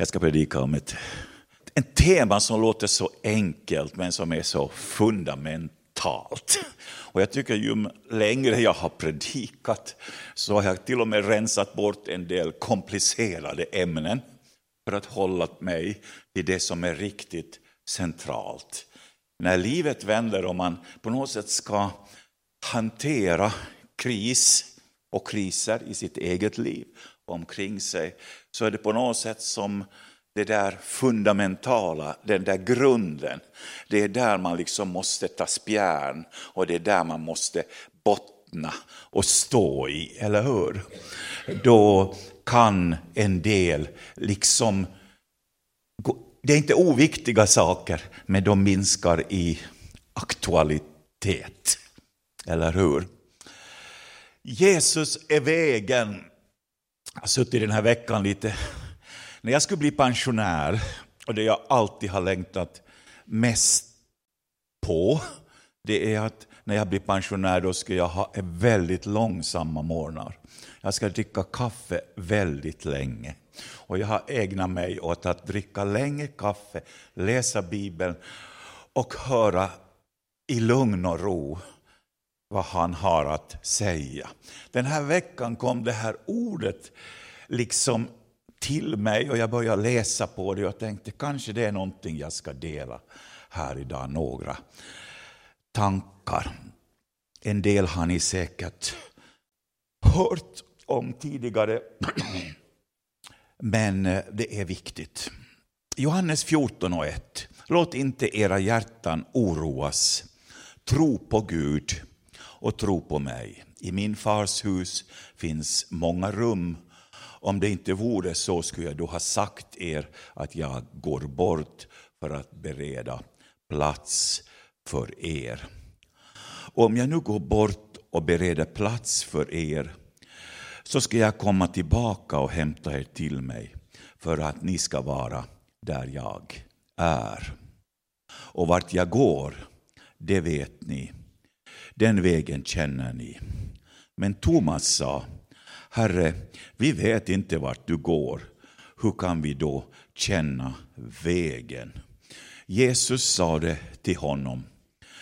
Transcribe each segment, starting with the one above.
Jag ska predika om ett, ett tema som låter så enkelt men som är så fundamentalt. Och jag tycker ju längre jag har predikat så har jag till och med rensat bort en del komplicerade ämnen för att hålla mig till det som är riktigt centralt. När livet vänder och man på något sätt ska hantera kris och kriser i sitt eget liv omkring sig, så är det på något sätt som det där fundamentala, den där grunden, det är där man liksom måste ta spjärn och det är där man måste bottna och stå i, eller hur? Då kan en del liksom, det är inte oviktiga saker, men de minskar i aktualitet, eller hur? Jesus är vägen. Jag har suttit den här veckan lite, när jag skulle bli pensionär, och det jag alltid har längtat mest på, det är att när jag blir pensionär då ska jag ha väldigt långsamma morgnar. Jag ska dricka kaffe väldigt länge. Och jag har ägnat mig åt att dricka länge kaffe, läsa Bibeln och höra i lugn och ro vad han har att säga. Den här veckan kom det här ordet liksom till mig och jag började läsa på det och tänkte kanske det är någonting jag ska dela här idag, några tankar. En del har ni säkert hört om tidigare, men eh, det är viktigt. Johannes 14 och 1. Låt inte era hjärtan oroas. Tro på Gud och tro på mig. I min fars hus finns många rum. Om det inte vore så skulle jag då ha sagt er att jag går bort för att bereda plats för er. Och om jag nu går bort och bereder plats för er så ska jag komma tillbaka och hämta er till mig för att ni ska vara där jag är. Och vart jag går, det vet ni. Den vägen känner ni. Men Thomas sa, Herre, vi vet inte vart du går. Hur kan vi då känna vägen? Jesus sa det till honom.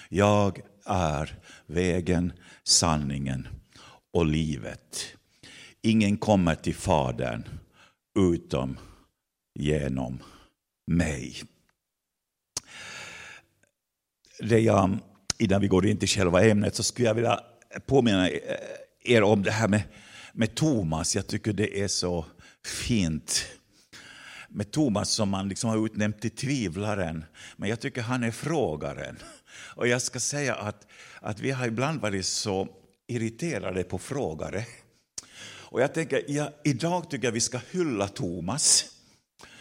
Jag är vägen, sanningen och livet. Ingen kommer till Fadern utom genom mig. Det jag, innan vi går in till själva ämnet så skulle jag vilja påminna eh, er om det här med, med Thomas. Jag tycker det är så fint med Thomas som man liksom har utnämnt till tvivlaren. Men jag tycker han är frågaren. Och jag ska säga att, att vi har ibland varit så irriterade på frågare. Och jag tänker, ja, idag tycker jag vi ska hylla Thomas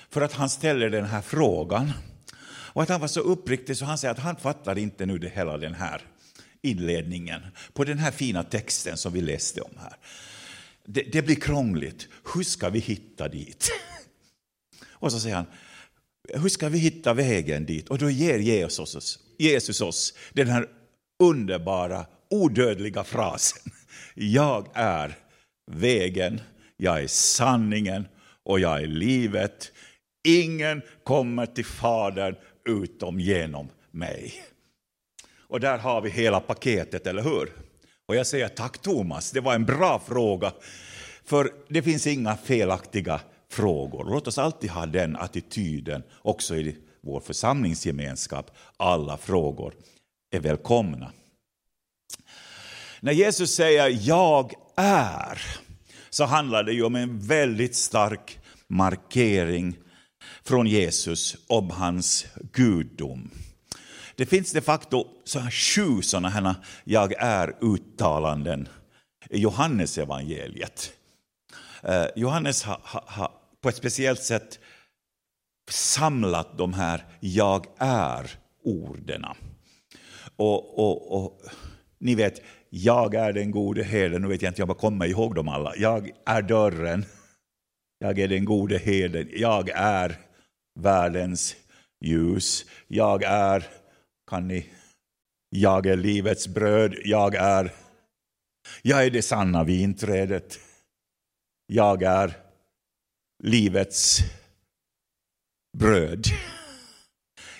för att han ställer den här frågan. Och att han var så uppriktig så han säger att han fattar inte nu det hela den här inledningen på den här fina texten som vi läste om här. Det, det blir krångligt. Hur ska vi hitta dit? Och så säger han, hur ska vi hitta vägen dit? Och då ger Jesus oss, Jesus oss den här underbara, odödliga frasen. Jag är vägen, jag är sanningen och jag är livet. Ingen kommer till Fadern utom genom mig. Och där har vi hela paketet, eller hur? Och jag säger tack Thomas, det var en bra fråga. För det finns inga felaktiga frågor. Låt oss alltid ha den attityden också i vår församlingsgemenskap. Alla frågor är välkomna. När Jesus säger jag är, så handlar det ju om en väldigt stark markering från Jesus om hans gudom. Det finns de facto så här sju sådana här jag är-uttalanden i Johannes evangeliet. Eh, Johannes har, ha, ha, på ett speciellt sätt samlat de här jag är-orden. Och, och, och, ni vet, jag är den gode herden, nu vet jag inte om jag kommer ihåg dem alla. Jag är dörren, jag är den gode herden, jag är världens ljus, jag är, kan ni, jag är livets bröd, jag är, jag är det sanna vinträdet, jag är livets bröd.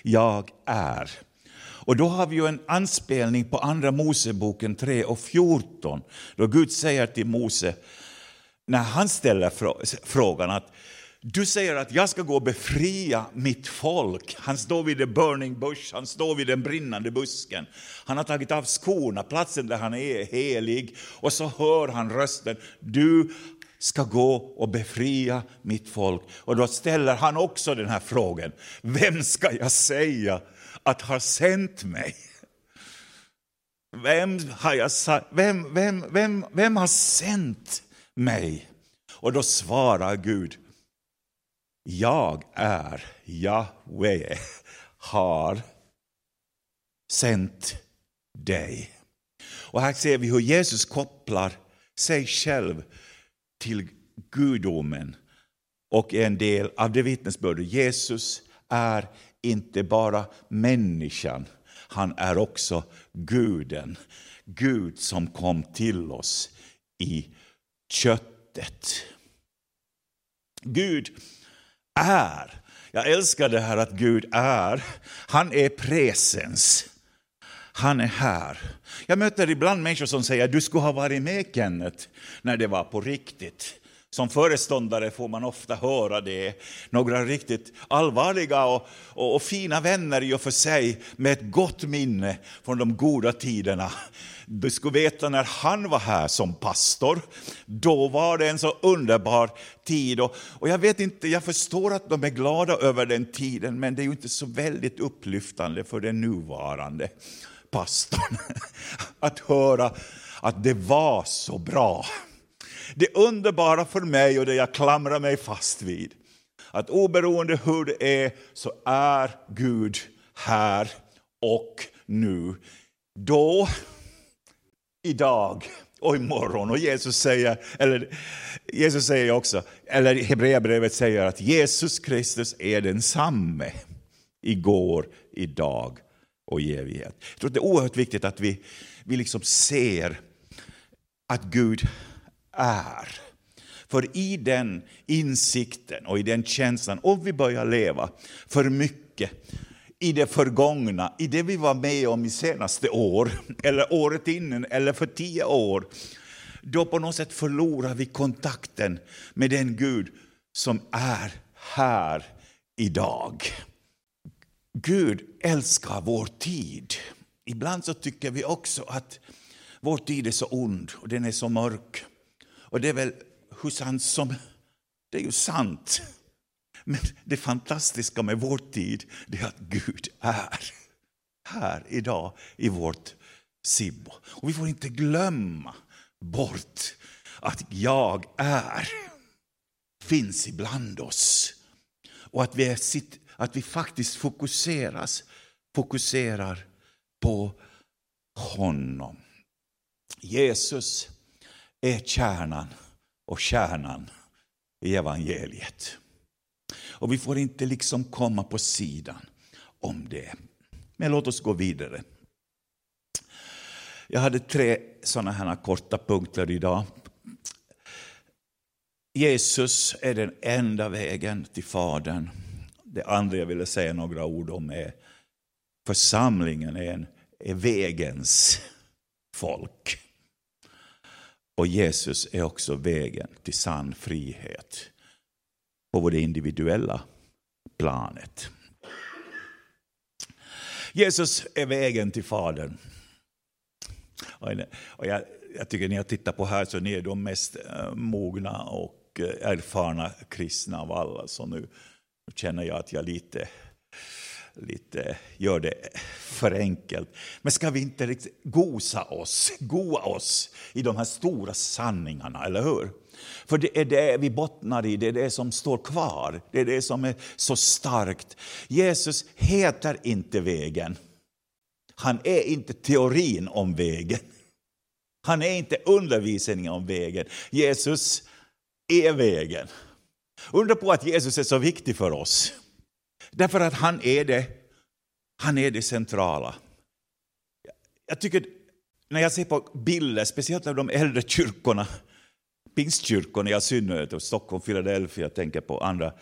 Jag är. Och då har vi ju en anspelning på Andra Moseboken 3 och 14, då Gud säger till Mose, när han ställer frågan att du säger att jag ska gå och befria mitt folk. Han står vid the burning bush, han står vid den brinnande busken. Han har tagit av skorna, platsen där han är helig. Och så hör han rösten, du ska gå och befria mitt folk. Och då ställer han också den här frågan, vem ska jag säga att har sänt mig? Vem har, jag, vem, vem, vem, vem har sänt mig? Och då svarar Gud, jag är Jahwe, har sänt dig. Och här ser vi hur Jesus kopplar sig själv till gudomen och är en del av det vittnesbördet. Jesus är inte bara människan, han är också guden. Gud som kom till oss i köttet. Gud är. Jag älskar det här att Gud är. Han är presens. Han är här. Jag möter ibland människor som säger du skulle ha varit med Kenneth när det var på riktigt. Som föreståndare får man ofta höra det. Några riktigt allvarliga och, och, och, fina vänner i och för sig med ett gott minne från de goda tiderna. Du skulle veta när han var här som pastor, då var det en så underbar tid. Och, och jag vet inte, jag förstår att de är glada över den tiden, men det är ju inte så väldigt upplyftande för den nuvarande pastorn att höra att det var så bra. Det underbara för mig och det jag klamrar mig fast vid, att oberoende hur det är så är Gud här och nu. Då, idag och imorgon. Och Jesus säger, eller Jesus säger också, eller Hebreerbrevet säger att Jesus Kristus är densamme igår, idag och i evighet. Jag tror att det är oerhört viktigt att vi, vi liksom ser att Gud är. För i den insikten och i den känslan, om vi börjar leva för mycket i det förgångna, i det vi var med om i senaste år, eller året innan, eller för tio år, då på något sätt förlorar vi kontakten med den Gud som är här idag. Gud älskar vår tid. Ibland så tycker vi också att vår tid är så ond och den är så mörk. Och det är väl hur som... Det är ju sant. Men det fantastiska med vår tid det är att Gud är här idag i vårt Sibbo. Och vi får inte glömma bort att jag är, finns ibland oss. Och att vi, är, att vi faktiskt fokuseras, fokuserar på honom. Jesus är kärnan och kärnan i evangeliet. Och vi får inte liksom komma på sidan om det. Men låt oss gå vidare. Jag hade tre sådana här korta punkter idag. Jesus är den enda vägen till Fadern. Det andra jag ville säga några ord om är församlingen är, en, är vägens folk. Och Jesus är också vägen till sann frihet på det individuella planet. Jesus är vägen till Fadern. Och jag, jag tycker när jag tittar på här så ni är de mest eh, mogna och eh, erfarna kristna av alla. Så nu, nu känner jag att jag lite lite, gör det för enkelt. Men ska vi inte gosa oss, goa oss i de här stora sanningarna, eller hur? För det är det vi bottnar i, det är det som står kvar, det är det som är så starkt. Jesus heter inte vägen. Han är inte teorin om vägen. Han är inte undervisningen om vägen. Jesus är vägen. Undra på att Jesus är så viktig för oss. Därför att han är det, han är det centrala. Jag tycker, när jag ser på bilder, speciellt av de äldre kyrkorna, pingstkyrkorna i synnerhet, och Stockholm, Philadelphia, jag tänker på andra,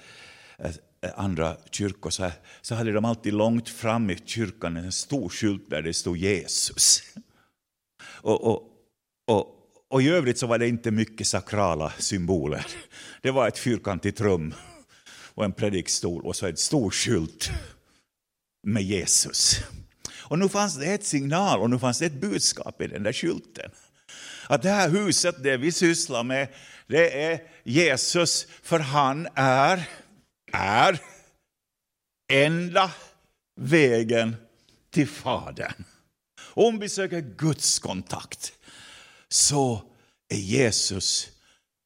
eh, andra kyrkor så, här, så hade de alltid långt fram i kyrkan en stor skylt där det stod Jesus. Och, och, och, och i övrigt så var det inte mycket sakrala symboler. Det var ett fyrkantigt rum och en predikstol och så en stor skylt med Jesus. Och nu fanns det ett signal och nu fanns det ett budskap i den där skylten. Att det här huset, det vi sysslar med, det är Jesus, för han är, är enda vägen till Fadern. Om vi söker Guds kontakt så är Jesus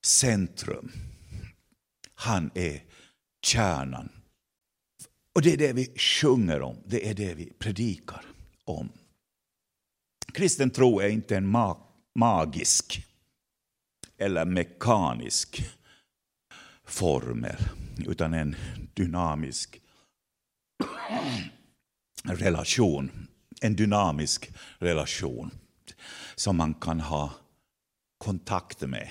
centrum. Han är kärnan. Och det är det vi sjunger om, det är det vi predikar om. Kristen tro är inte en magisk eller mekanisk formel, utan en dynamisk relation. En dynamisk relation som man kan ha kontakt med.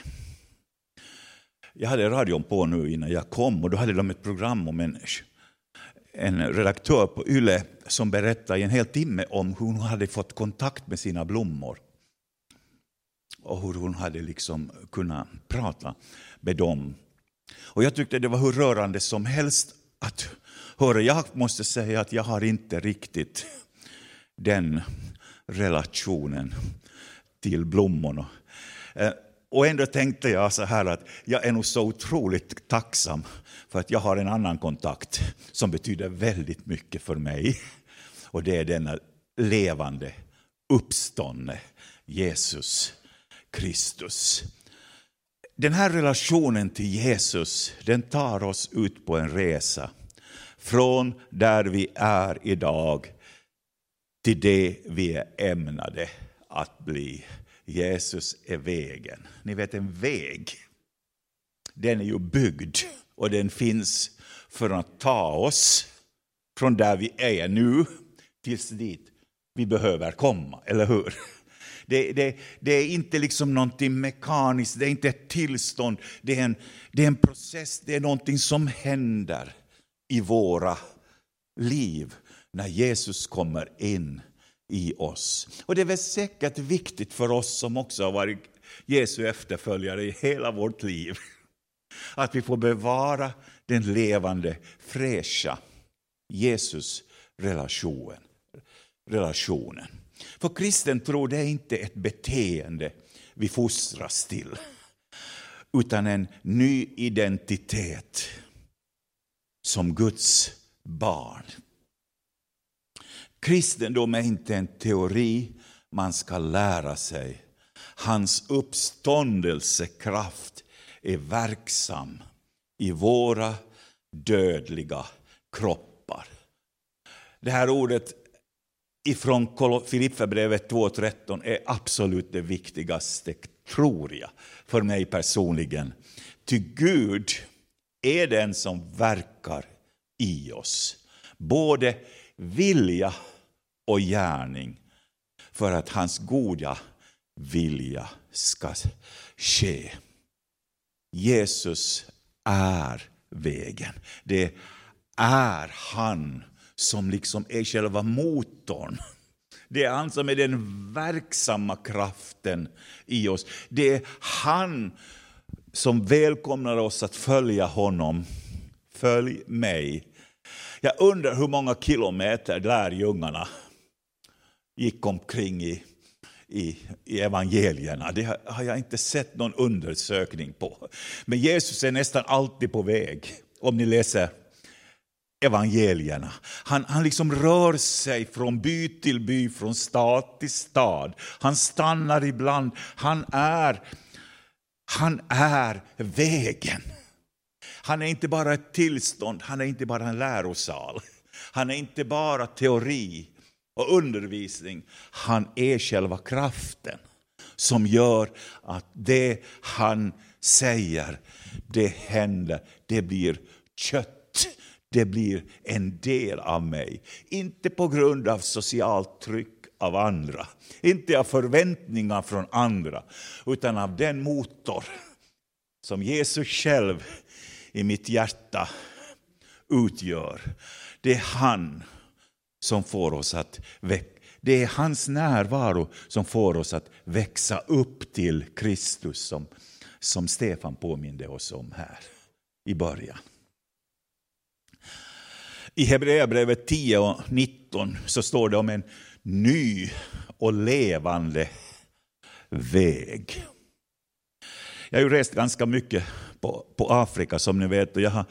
Jag hade radion på nu innan jag kom och då hade de ett program om en, en redaktör på YLE som berättade i en hel timme om hur hon hade fått kontakt med sina blommor. Och hur hon hade liksom kunnat prata med dem. Och jag tyckte det var hur rörande som helst att höra. Jag måste säga att jag har inte riktigt den relationen till blommorna. Eh, och ändå tänkte jag så här att jag är nog så otroligt tacksam för att jag har en annan kontakt som betyder väldigt mycket för mig. Och det är denna levande, uppståndne Jesus Kristus. Den här relationen till Jesus den tar oss ut på en resa. Från där vi är idag till det vi är ämnade att bli. Jesus är vägen. Ni vet en väg, den är ju byggd och den finns för att ta oss från där vi är nu tills dit vi behöver komma, eller hur? Det, det, det, är inte liksom någonting mekaniskt, det är inte ett tillstånd, det är, en, det är en process, det är någonting som händer i våra liv när Jesus kommer in i oss. Och det är väl säkert viktigt för oss som också har varit Jesu efterföljare i hela vårt liv. Att vi får bevara den levande, fräscha Jesus-relationen. Relationen. För kristen tro det är inte ett beteende vi fostras till, utan en ny identitet som Guds barn. Kristendom är inte en teori man ska lära sig. Hans uppståndelsekraft är verksam i våra dödliga kroppar. Det här ordet ifrån Filipperbrevet 2.13 är absolut det viktigaste, tror jag, för mig personligen. Ty Gud är den som verkar i oss, både vilja och gärning för att hans goda vilja ska ske. Jesus är vägen. Det är han som liksom är själva motorn. Det är han som är den verksamma kraften i oss. Det är han som välkomnar oss att följa honom. Följ mig. Jag undrar hur många kilometer lärjungarna gick omkring i, i, i evangelierna. Det har jag inte sett någon undersökning på. Men Jesus är nästan alltid på väg, om ni läser evangelierna. Han, han liksom rör sig från by till by, från stad till stad. Han stannar ibland. Han är, han är vägen. Han är inte bara ett tillstånd, han är inte bara en lärosal. Han är inte bara teori och undervisning. Han är själva kraften som gör att det han säger, det händer, det blir kött det blir en del av mig. Inte på grund av socialt tryck av andra, inte av förväntningar från andra, utan av den motor som Jesus själv i mitt hjärta utgör. Det är han som får oss att väcka. Det är hans närvaro som får oss att växa upp till Kristus som, som Stefan påminde oss om här i början. I Hebreerbrevet 10 och 19 så står det om en ny och levande väg. Jag har ju rest ganska mycket på, på Afrika som ni vet och jag har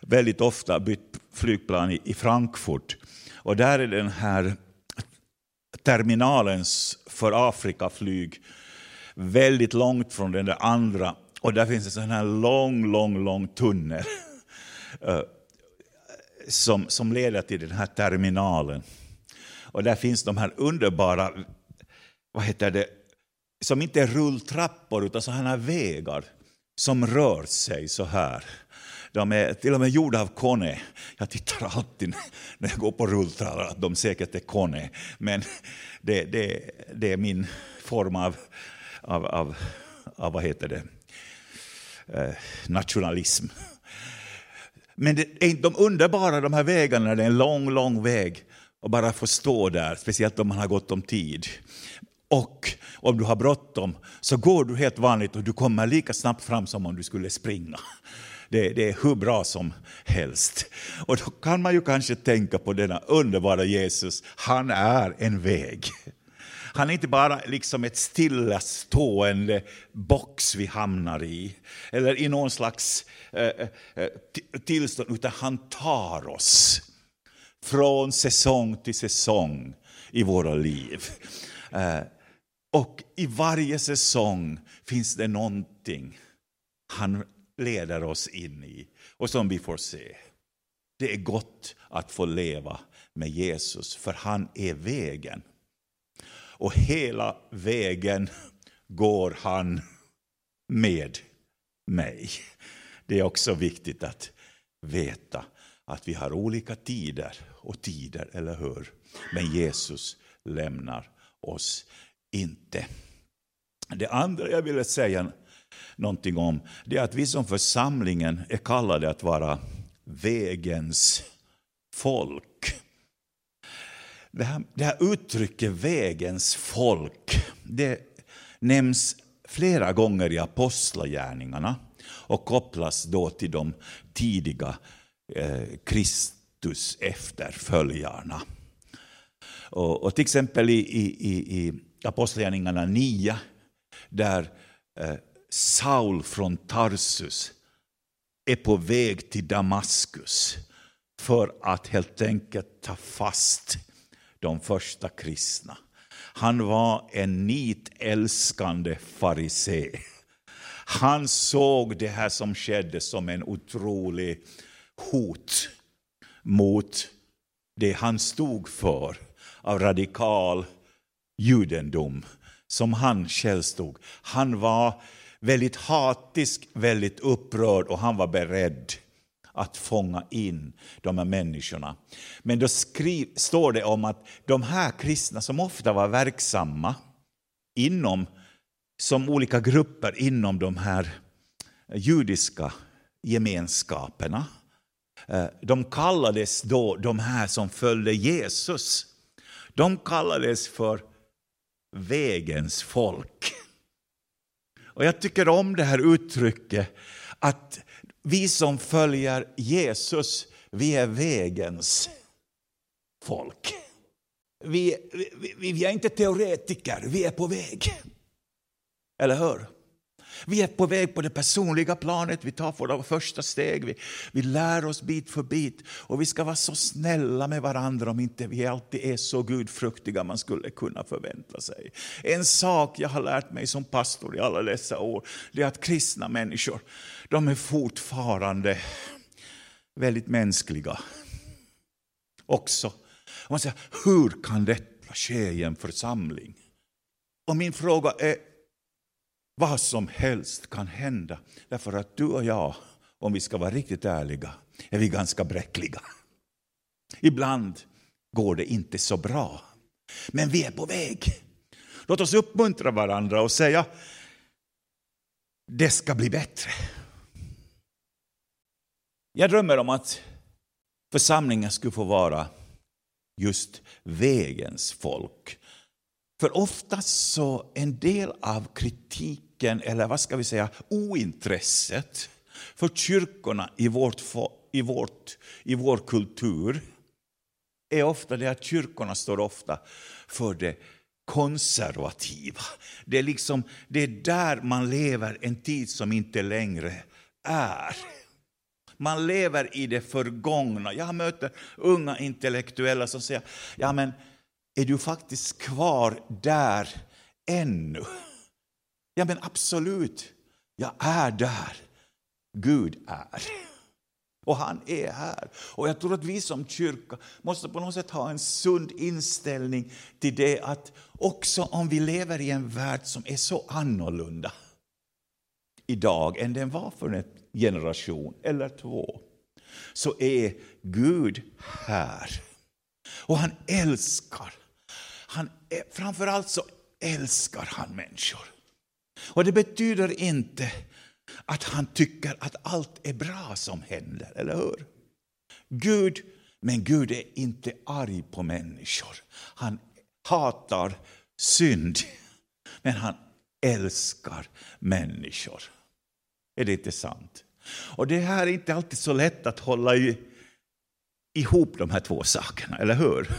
väldigt ofta bytt flygplan i, i Frankfurt. Och där är den här terminalens för Afrikaflyg väldigt långt från den där andra. Och där finns en sån här lång, lång, lång tunnel eh, som, som leder till den här terminalen. Och där finns de här underbara, vad heter det, som inte är rulltrappor utan sådana här vägar som rör sig så här. De är till och med gjorda av Kone. Jag tittar alltid när jag går på rulltrallar att de säkert är Kone. Men det, det, det är min form av, av, av, av vad heter det? Eh, nationalism. Men det är inte de underbara de här vägarna, det är en lång, lång väg och bara få stå där, speciellt om man har gått om tid. Och om du har bråttom så går du helt vanligt och du kommer lika snabbt fram som om du skulle springa. Det, det, är hur bra som helst. Och då kan man ju kanske tänka på denna underbara Jesus, han är en väg. Han är inte bara liksom ett stillastående box vi hamnar i, eller i någon slags eh, eh tillstånd, utan han tar oss från säsong till säsong i våra liv. Eh, och i varje säsong finns det någonting han leder oss in i och som vi får se. Det är gott att få leva med Jesus, för han är vägen. Och hela vägen går han med mig. Det är också viktigt att veta att vi har olika tider och tider, eller hur? Men Jesus lämnar oss inte. Det andra jag ville säga någonting om, det är att vi som församlingen är kallade att vara vägens folk. Det här, det här uttrycket vägens folk, det nämns flera gånger i apostlagärningarna och kopplas då till de tidiga eh, Kristus efterföljarna. Och, och till exempel i, i, i Apostlagärningarna 9, där eh, Saul från Tarsus är på väg till Damaskus för att helt enkelt ta fast de första kristna. Han var en nitälskande farisé. Han såg det här som skedde som en otrolig hot mot det han stod för av radikal judendom som han själv stod. Han var väldigt hatisk, väldigt upprörd och han var beredd att fånga in de här människorna. Men då skriv, står det om att de här kristna som ofta var verksamma inom, som olika grupper inom de här judiska gemenskaperna, eh, de kallades då, de här som följde Jesus, de kallades för vägens folk. Och jag tycker om det här uttrycket att vi som följer Jesus, vi är vägens folk. Vi, vi, vi är inte teoretiker, vi är på väg. Eller hur? Vi är på väg på det personliga planet, vi tar våra första steg, vi, vi lär oss bit för bit. Och vi ska vara så snälla med varandra om inte vi alltid är så gudfruktiga man skulle kunna förvänta sig. En sak jag har lärt mig som pastor i alla dessa år, det är att kristna människor, de är fortfarande väldigt mänskliga. Också. Man säger, hur kan detta ske i en församling? Och min fråga är, vad som helst kan hända. Därför att du och jag, om vi ska vara riktigt ärliga, är vi ganska bräckliga. Ibland går det inte så bra. Men vi är på väg. Låt oss uppmuntra varandra och säga, det ska bli bättre. Jag drömmer om att församlingen skulle få vara just vägens folk. För oftast så en del av nyfiken, eller vad ska vi säga, ointresset för kyrkorna i, vårt, i, vårt, i vår kultur är ofta det att kyrkorna står ofta för det konservativa. Det är, liksom, det är där man lever en tid som inte längre är. Man lever i det förgångna. Jag möter unga intellektuella som säger, ja men är du faktiskt kvar där ännu? Ja men absolut, jag är där. Gud är. Och han är här. Och jag tror att vi som kyrka måste på något sätt ha en sund inställning till det att också om vi lever i en värld som är så annorlunda idag än den var för en generation eller två, så är Gud här. Och han älskar. Han, framförallt så älskar han människor. Och det betyder inte att han tycker att allt är bra som händer, eller hur? Gud, men Gud är inte arg på människor. Han hatar synd, men han älskar människor. Är det inte sant? Och det här är inte alltid så lätt att hålla i, ihop de här två sakerna, eller hur?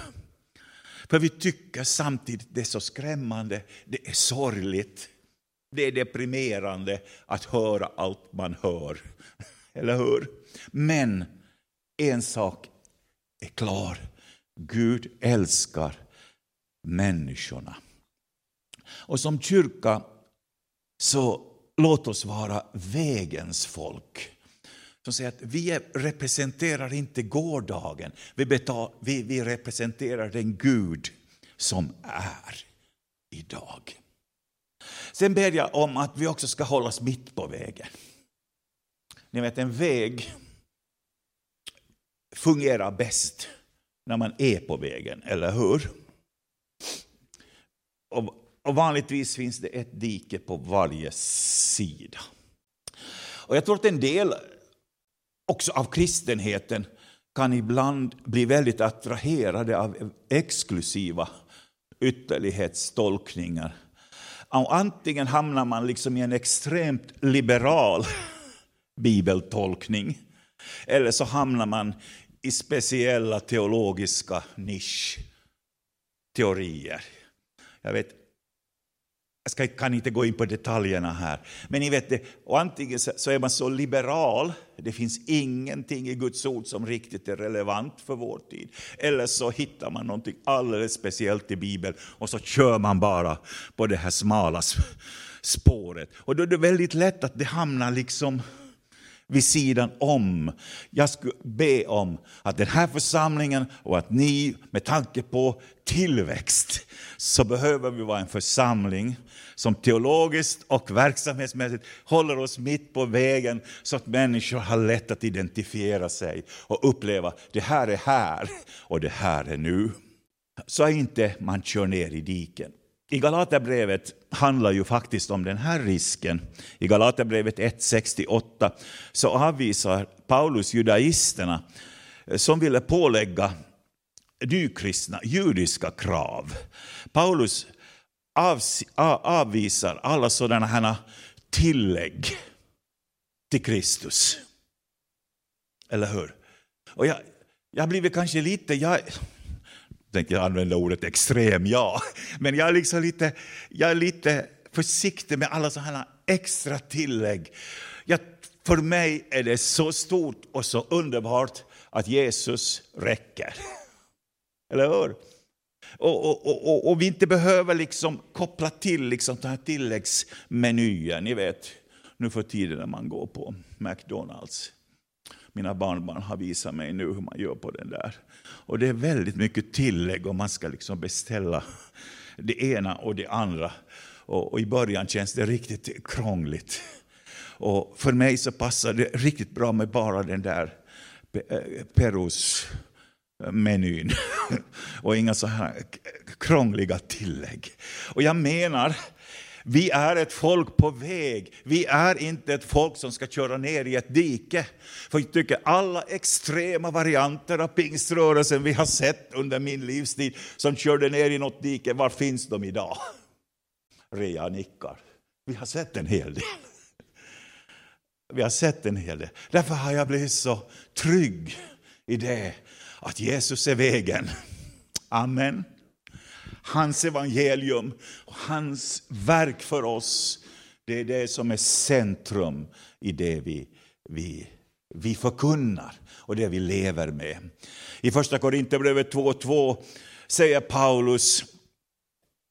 För vi tycker samtidigt det är så skrämmande, det är sorgligt, det är deprimerande att höra allt man hör. Eller hur? Men en sak är klar. Gud älskar människorna. Och som kyrka så låt oss vara vägens folk. Som säger att vi representerar inte gårdagen, vi, betal, vi, vi representerar den Gud som är idag. Sen ber jag om att vi också ska hållas mitt på vägen. Ni vet en väg fungerar bäst när man är på vägen, eller hur? Och, och vanligtvis finns det ett dike på varje sida. Och jag tror att en del också av kristenheten kan ibland bli väldigt attraherade av exklusiva ytterlighetstolkningar antingen hamnar man liksom i en extremt liberal bibeltolkning, eller så hamnar man i speciella teologiska nischteorier. Jag vet jag ska, kan inte gå in på detaljerna här. Men ni vet, det, och antingen så är man så liberal, det finns ingenting i Guds ord som riktigt är relevant för vår tid. Eller så hittar man någonting alldeles speciellt i Bibeln och så kör man bara på det här smala spåret. Och då är det väldigt lätt att det hamnar liksom vid sidan om. Jag skulle be om att den här församlingen och att ni med tanke på tillväxt så behöver vi vara en församling som teologiskt och verksamhetsmässigt håller oss mitt på vägen så att människor har lätt att identifiera sig och uppleva det här är här och det här är nu. Så att inte man kör ner i diken. I Galaterbrevet handlar ju faktiskt om den här risken. I Galaterbrevet 1.68 så avvisar Paulus judaisterna eh, som ville pålägga nykristna judiska krav. Paulus avvisar alla sådana här tillägg till Kristus. Eller hur? Och jag, jag har blivit kanske lite, jag tänker använda ordet extrem, ja, men jag är, liksom lite, jag är lite försiktig med alla sådana här extra tillägg. Jag, för mig är det så stort och så underbart att Jesus räcker. Eller hur? Och, och, och, och, vi inte behöver liksom koppla till liksom den här tilläggsmenyer. Ni vet, nu för tiden när man går på McDonalds. Mina barnbarn har visat mig nu hur man gör på den där. Och det är väldigt mycket tillägg och man ska liksom beställa det ena och det andra. Och, och i början känns det riktigt krångligt. Och för mig så passar det riktigt bra med bara den där eh, Perus menyn och inga så här krångliga tillägg. Och jag menar Vi är ett folk på väg. Vi är inte ett folk som ska köra ner i ett dike. För jag tycker alla extrema varianter av pingströrelsen vi har sett under min livstid, som körde ner i något dike, var finns de idag? Rea nickar. Vi har sett en hel del. Vi har sett en hel del. Därför har jag blivit så trygg i det att Jesus är vägen. Amen. Hans evangelium, och hans verk för oss, det är det som är centrum i det vi, vi, vi förkunnar och det vi lever med. I första Korinthierbrevet 2.2 säger Paulus,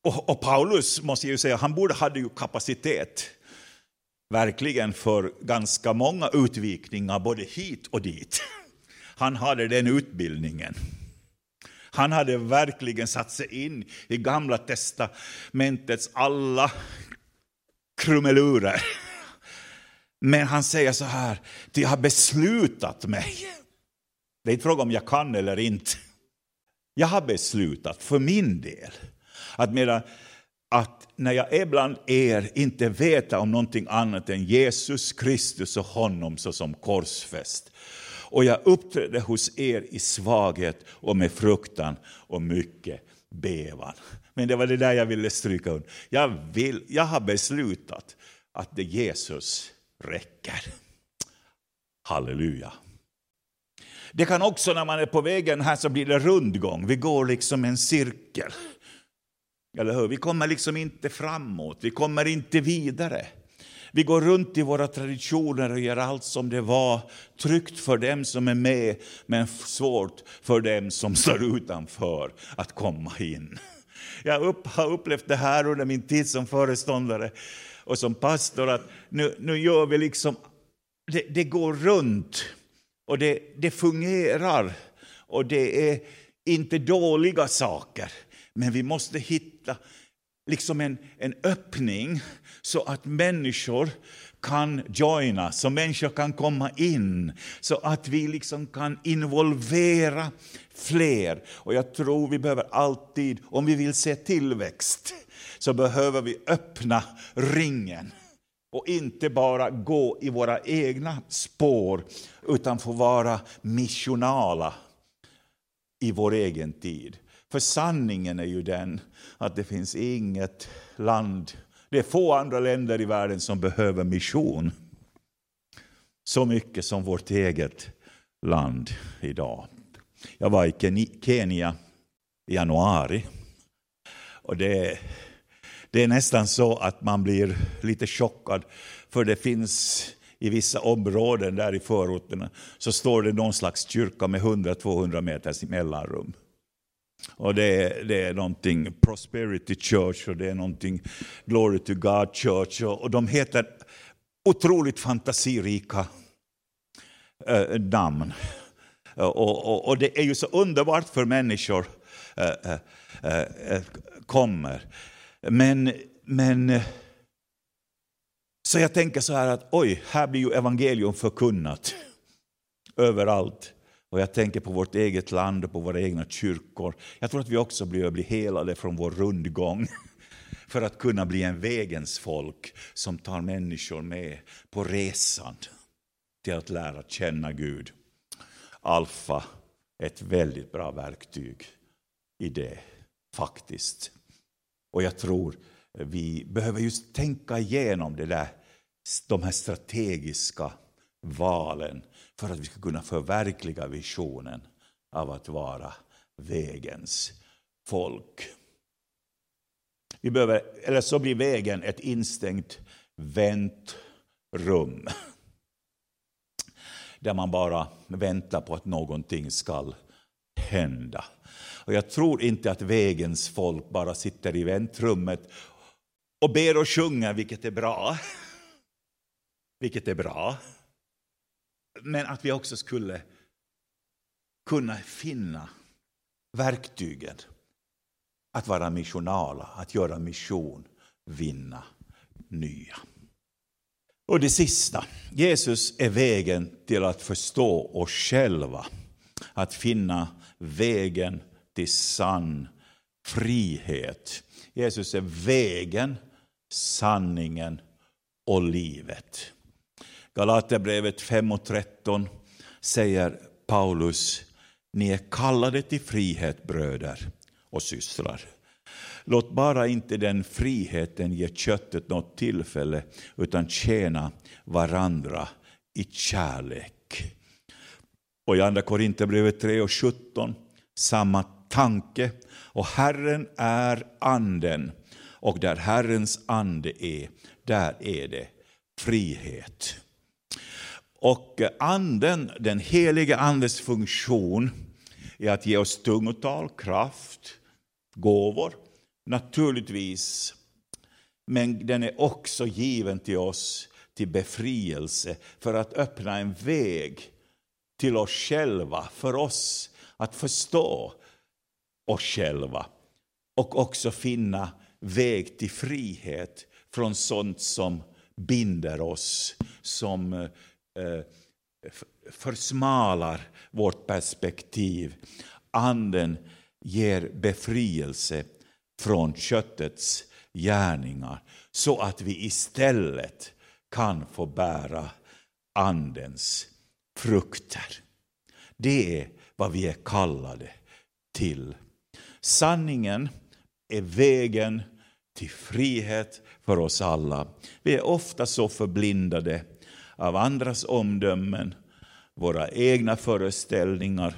och, och, Paulus måste jag säga, han borde hade ju kapacitet verkligen för ganska många utvikningar både hit och dit. Han hade den utbildningen. Han hade verkligen satt sig in i Gamla testamentets alla krumelurer. Men han säger så här, jag har beslutat mig. Det är inte fråga om jag kan eller inte. Jag har beslutat för min del att, medan, att när jag är bland er inte veta om någonting annat än Jesus Kristus och honom såsom korsfäst och jag uppträdde hos er i svaghet och med fruktan och mycket bevan. Men det var det där jag ville stryka under. Jag, vill, jag har beslutat att det Jesus räcker. Halleluja. Det kan också när man är på vägen här så blir det rundgång. Vi går liksom en cirkel. Eller hur? Vi kommer liksom inte framåt, vi kommer inte vidare. Vi går runt i våra traditioner och gör allt som det var tryggt för dem som är med, men svårt för dem som står utanför att komma in. Jag har upplevt det här under min tid som föreståndare och som pastor, att nu, nu gör vi liksom, det, det går runt och det, det fungerar och det är inte dåliga saker. Men vi måste hitta liksom en, en öppning så att människor kan joina, så människor kan komma in, så att vi liksom kan involvera fler. Och jag tror vi behöver alltid, om vi vill se tillväxt, så behöver vi öppna ringen och inte bara gå i våra egna spår, utan få vara missionala i vår egen tid. För sanningen är ju den att det finns inget land, det är få andra länder i världen som behöver mission så mycket som vårt eget land idag. Jag var i Kenya i januari. Och det, det är nästan så att man blir lite chockad, för det finns i vissa områden där i förorterna så står det någon slags kyrka med 100-200 meters mellanrum. Och det är, det är någonting Prosperity Church och det är någonting Glory to God Church. Och, och de heter otroligt fantasirika eh, namn. Och, och, och, det är ju så underbart för människor eh, eh, eh, eh kommer. Men, men eh, så jag tänker så här att oj, här blir ju evangelium förkunnat överallt. Och jag tänker på vårt eget land och på våra egna kyrkor. Jag tror att vi också behöver bli helade från vår rundgång för att kunna bli en vägens folk som tar människor med på resan till att lära känna Gud. Alfa är ett väldigt bra verktyg i det, faktiskt. Och jag tror vi behöver just tänka igenom det där, de här strategiska valen för att vi ska kunna förverkliga visionen av att vara vägens folk. Vi behöver, eller så blir vägen ett instängt väntrum. Där man bara väntar på att någonting ska hända. Och jag tror inte att vägens folk bara sitter i väntrummet och ber och sjunger, vilket är bra. Vilket är bra. Men att vi också skulle kunna finna verktygen att vara missionala, att göra mission, vinna nya. Och det sista, Jesus är vägen till att förstå oss själva, att finna vägen till sann frihet. Jesus är vägen sanningen och livet. Galaterbrevet 5 och 13 säger Paulus, ni är kallade till frihet bröder och systrar. Låt bara inte den friheten ge köttet något tillfälle, utan tjäna varandra i kärlek. Och i Andra Korinthierbrevet 3 och 17, samma tanke. Och Herren är anden, och där Herrens ande är, där är det frihet. Och anden, den heliga Andens funktion är att ge oss tungotal, kraft, gåvor, naturligtvis. Men den är också given till oss till befrielse, för att öppna en väg till oss själva, för oss att förstå oss själva och också finna väg till frihet från sånt som binder oss, som eh, Eh, försmalar vårt perspektiv. Anden ger befrielse från köttets gärningar så att vi istället kan få bära Andens frukter. Det är vad vi är kallade till. Sanningen är vägen till frihet för oss alla. Vi är ofta så förblindade av andras omdömen, våra egna föreställningar,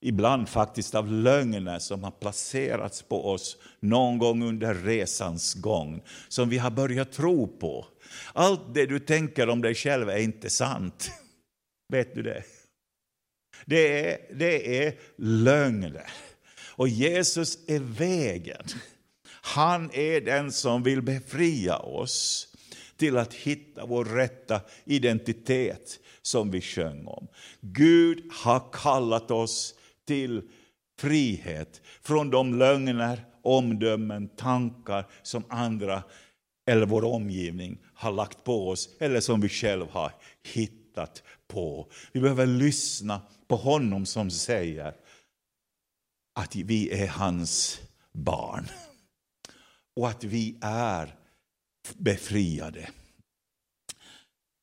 ibland faktiskt av lögner som har placerats på oss någon gång under resans gång, som vi har börjat tro på. Allt det du tänker om dig själv är inte sant. Vet du det? Det är, det är lögner. Och Jesus är vägen. Han är den som vill befria oss till att hitta vår rätta identitet som vi sjöng om. Gud har kallat oss till frihet från de lögner, omdömen, tankar som andra eller vår omgivning har lagt på oss eller som vi själva har hittat på. Vi behöver lyssna på honom som säger att vi är hans barn och att vi är befriade.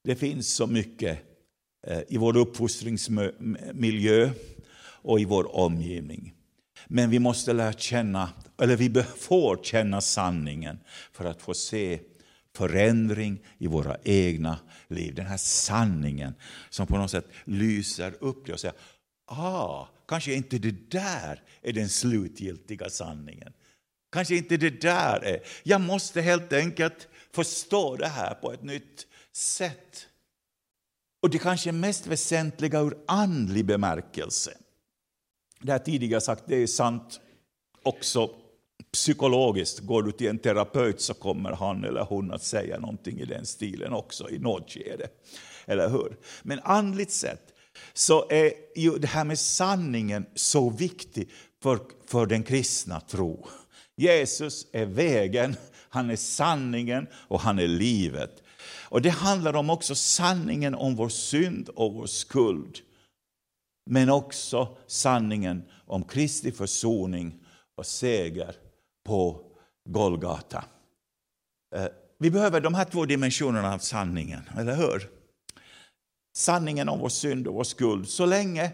Det finns så mycket eh, i vår uppfostringsmiljö och i vår omgivning. Men vi måste lära känna, eller vi får känna sanningen för att få se förändring i våra egna liv. Den här sanningen som på något sätt lyser upp det och säger, ah, kanske inte det där är den slutgiltiga sanningen. Kanske inte det där är. Jag måste helt enkelt förstå det här på ett nytt sätt. Och det kanske mest väsentliga ur andlig bemärkelse. Det har tidigare sagt, det är sant också psykologiskt. Går du till en terapeut så kommer han eller hon att säga någonting i den stilen också i något skede. Eller hur? Men andligt sett så är ju det här med sanningen så viktigt för, för den kristna tro. Jesus är vägen, han är sanningen och han är livet. Och Det handlar om också sanningen om vår synd och vår skuld. Men också sanningen om Kristi försoning och seger på Golgata. Eh, vi behöver de här två dimensionerna av sanningen, eller hur? Sanningen om vår synd och vår skuld. Så länge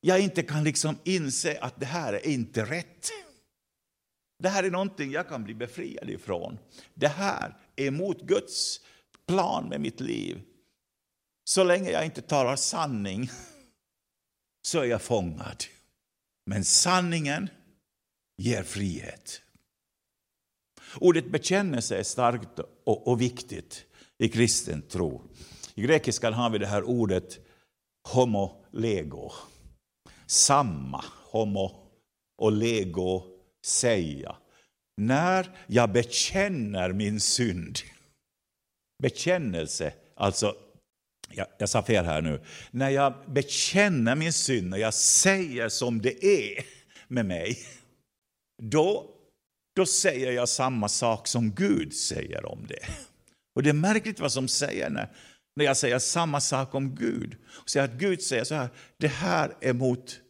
jag inte kan liksom inse att det här är inte rätt. Det här är någonting jag kan bli befriad ifrån. Det här är emot Guds plan med mitt liv. Så länge jag inte talar sanning så är jag fångad. Men sanningen ger frihet. Ordet bekännelse är starkt och, och viktigt i kristen tro. I grekiskan har vi det här ordet homo lego. Samma, homo och lego, säga. När jag bekänner min synd. Bekännelse, alltså, jag, jag sa fel här nu. När jag bekänner min synd, när jag säger som det är med mig då, då säger jag samma sak som Gud säger om det. Och det är märkligt vad som säger när, när jag säger samma sak om Gud. Och säger att Gud säger så här, det här är mot,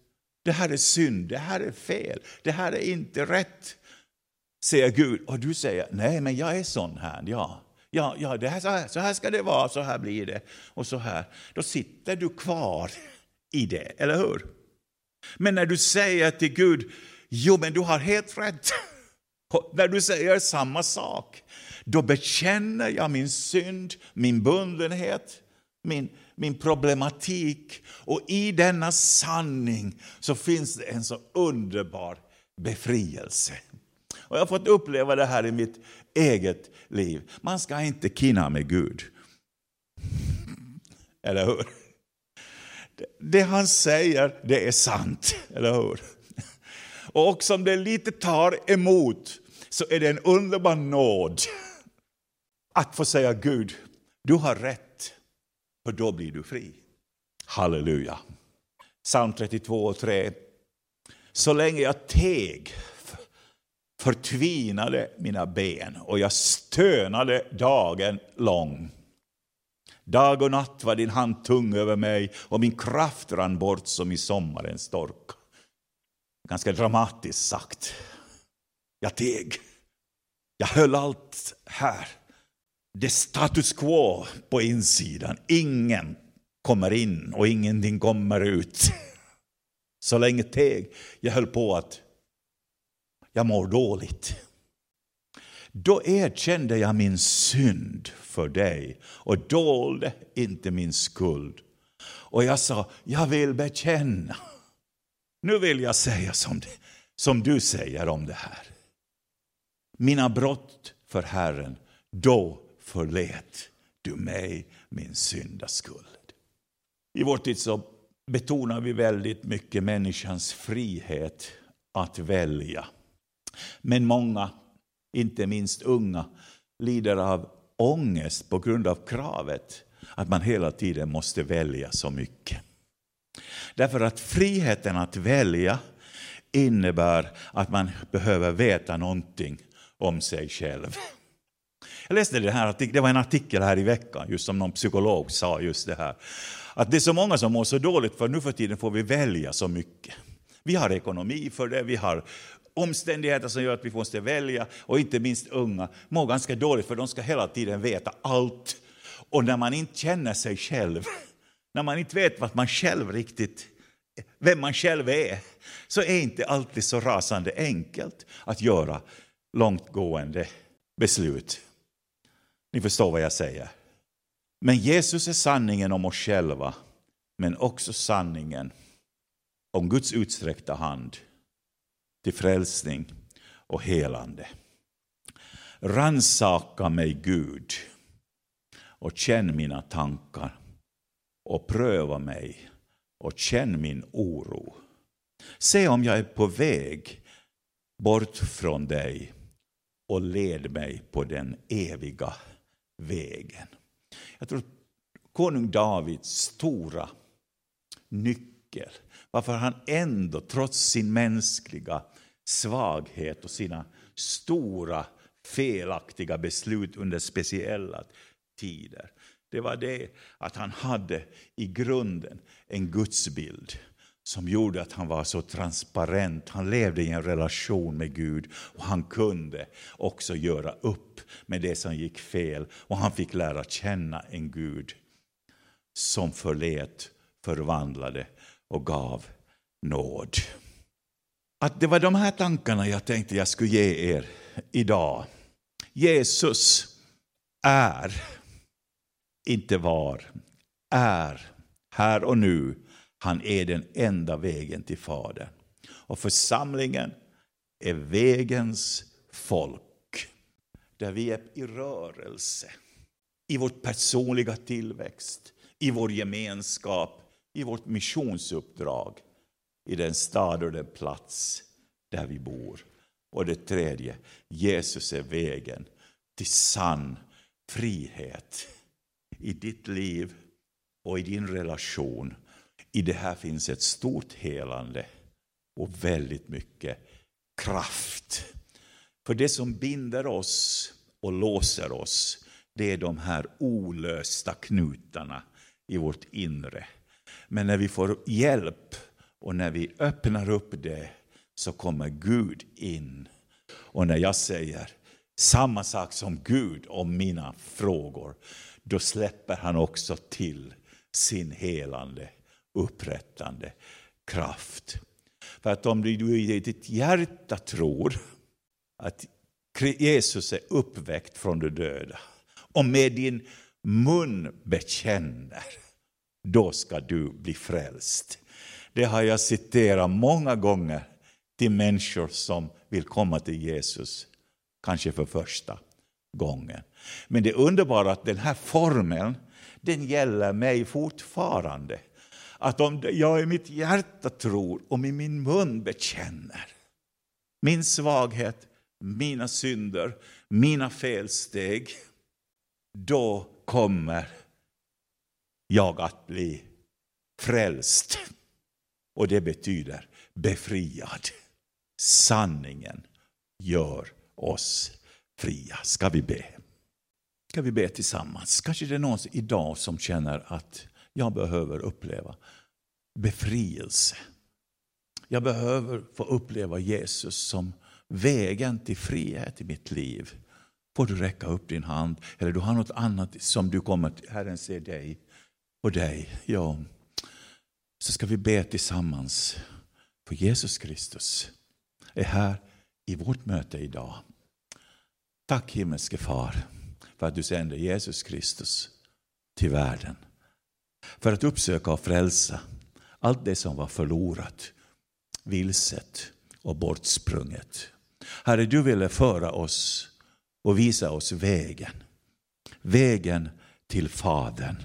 det här är synd, det här är fel, det här är inte rätt. säger Gud, och du säger, nej men jag är sån här, ja. Ja, ja det här, så, här, så här ska det vara, så här blir det, och så här. Då sitter du kvar i det, eller hur? Men när du säger till Gud, jo men du har helt rätt. när du säger samma sak, då bekänner jag min synd, min bundenhet, min, min problematik. Och i denna sanning så finns det en så underbar befrielse. Och jag har fått uppleva det här i mitt eget liv. Man ska inte kina med Gud. Eller hur? Det han säger, det är sant. Eller hur? Och också om det lite tar emot, så är det en underbar nåd att få säga Gud, du har rätt, för då blir du fri. Halleluja. Psalm 32 och 3. Så länge jag teg förtvinade mina ben och jag stönade dagen lång. Dag och natt var din hand tung över mig och min kraft rann bort som i sommarens stork. Ganska dramatiskt sagt. Jag teg. Jag höll allt här. Det är status quo på insidan. Ingen kommer in och ingenting kommer ut. Så länge teg. Jag höll på att jag mår dåligt. Då erkände jag min synd för dig och dolde inte min skuld. Och jag sa, jag vill bekänna. Nu vill jag säga som, det, som du säger om det här. Mina brott för Herren, då förlät du mig min syndaskuld. I vår tid så betonar vi väldigt mycket människans frihet att välja. Men många, inte minst unga, lider av ångest på grund av kravet att man hela tiden måste välja så mycket. Därför att friheten att välja innebär att man behöver veta någonting om sig själv. Jag läste det här, det var en artikel här i veckan, just som någon psykolog sa just det här. Att det är så många som mår så dåligt för nu för tiden får vi välja så mycket. Vi har ekonomi för det, vi har omständigheter som gör att vi måste välja och inte minst unga mår ganska dåligt för de ska hela tiden veta allt. Och när man inte känner sig själv, när man inte vet vad man själv riktigt, vem man själv är, så är det inte alltid så rasande enkelt att göra långtgående beslut. Ni förstår vad jag säger. Men Jesus är sanningen om oss själva, men också sanningen om Guds utsträckta hand till frälsning och helande. Ransaka mig, Gud, och känn mina tankar och pröva mig och känn min oro. Se om jag är på väg bort från dig och led mig på den eviga vägen. Jag tror konung Davids stora nyckel, varför han ändå trots sin mänskliga svaghet och sina stora felaktiga beslut under speciella tider. Det var det att han hade i grunden en gudsbild som gjorde att han var så transparent. Han levde i en relation med Gud och han kunde också göra upp med det som gick fel. Och han fick lära känna en Gud som förlät, förvandlade och gav nåd. Att det var de här tankarna jag tänkte jag skulle ge er idag. Jesus är, inte var, är här och nu han är den enda vägen till Fadern. Och församlingen är vägens folk. Där vi är i rörelse. I vår personliga tillväxt, i vår gemenskap, i vårt missionsuppdrag. I den stad och den plats där vi bor. Och det tredje, Jesus är vägen till sann frihet i ditt liv och i din relation i det här finns ett stort helande och väldigt mycket kraft. För det som binder oss och låser oss, det är de här olösta knutarna i vårt inre. Men när vi får hjälp och när vi öppnar upp det så kommer Gud in Och när jag säger samma sak som Gud om mina frågor, då släpper han också till sin helande, upprättande kraft. För att om du i ditt hjärta tror att Jesus är uppväckt från de döda och med din mun bekänner, då ska du bli frälst. Det har jag citerat många gånger till människor som vill komma till Jesus, kanske för första gången. Men det är att den här formeln, den gäller mig fortfarande. Att om jag i mitt hjärta tror och i min mun bekänner min svaghet, mina synder, mina felsteg, då kommer jag att bli frälst. Och det betyder befriad. Sanningen gör oss fria. Ska vi be? Ska vi be tillsammans? Kanske det är någon idag som känner att jag behöver uppleva befrielse. Jag behöver få uppleva Jesus som vägen till frihet i mitt liv. Får du räcka upp din hand eller du har något annat som du kommer till. Herren ser dig och dig. Ja. Så ska vi be tillsammans. För Jesus Kristus är här i vårt möte idag. Tack himmelske far för att du sände Jesus Kristus till världen. För att uppsöka och frälsa allt det som var förlorat, vilset och bortsprunget. Herre, du ville föra oss och visa oss vägen. Vägen till Fadern.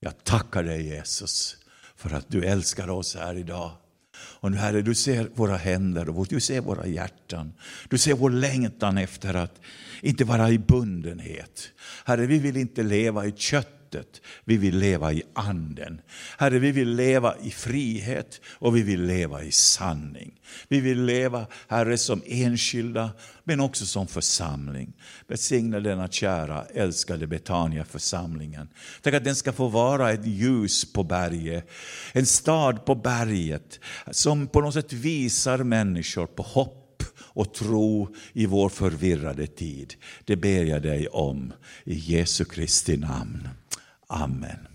Jag tackar dig Jesus för att du älskar oss här idag. Och nu Herre, du ser våra händer och du ser våra hjärtan. Du ser vår längtan efter att inte vara i bundenhet. Herre, vi vill inte leva i kött köttet. Vi vill leva i anden. Herre, vi vill leva i frihet och vi vill leva i sanning. Vi vill leva, Herre, som enskilda men också som församling. Välsigna denna kära, älskade Betania församlingen. Tänk att den ska få vara ett ljus på berget, en stad på berget som på något sätt visar människor på hopp och tro i vår förvirrade tid. Det ber jag dig om i Jesu Kristi namn. Amen.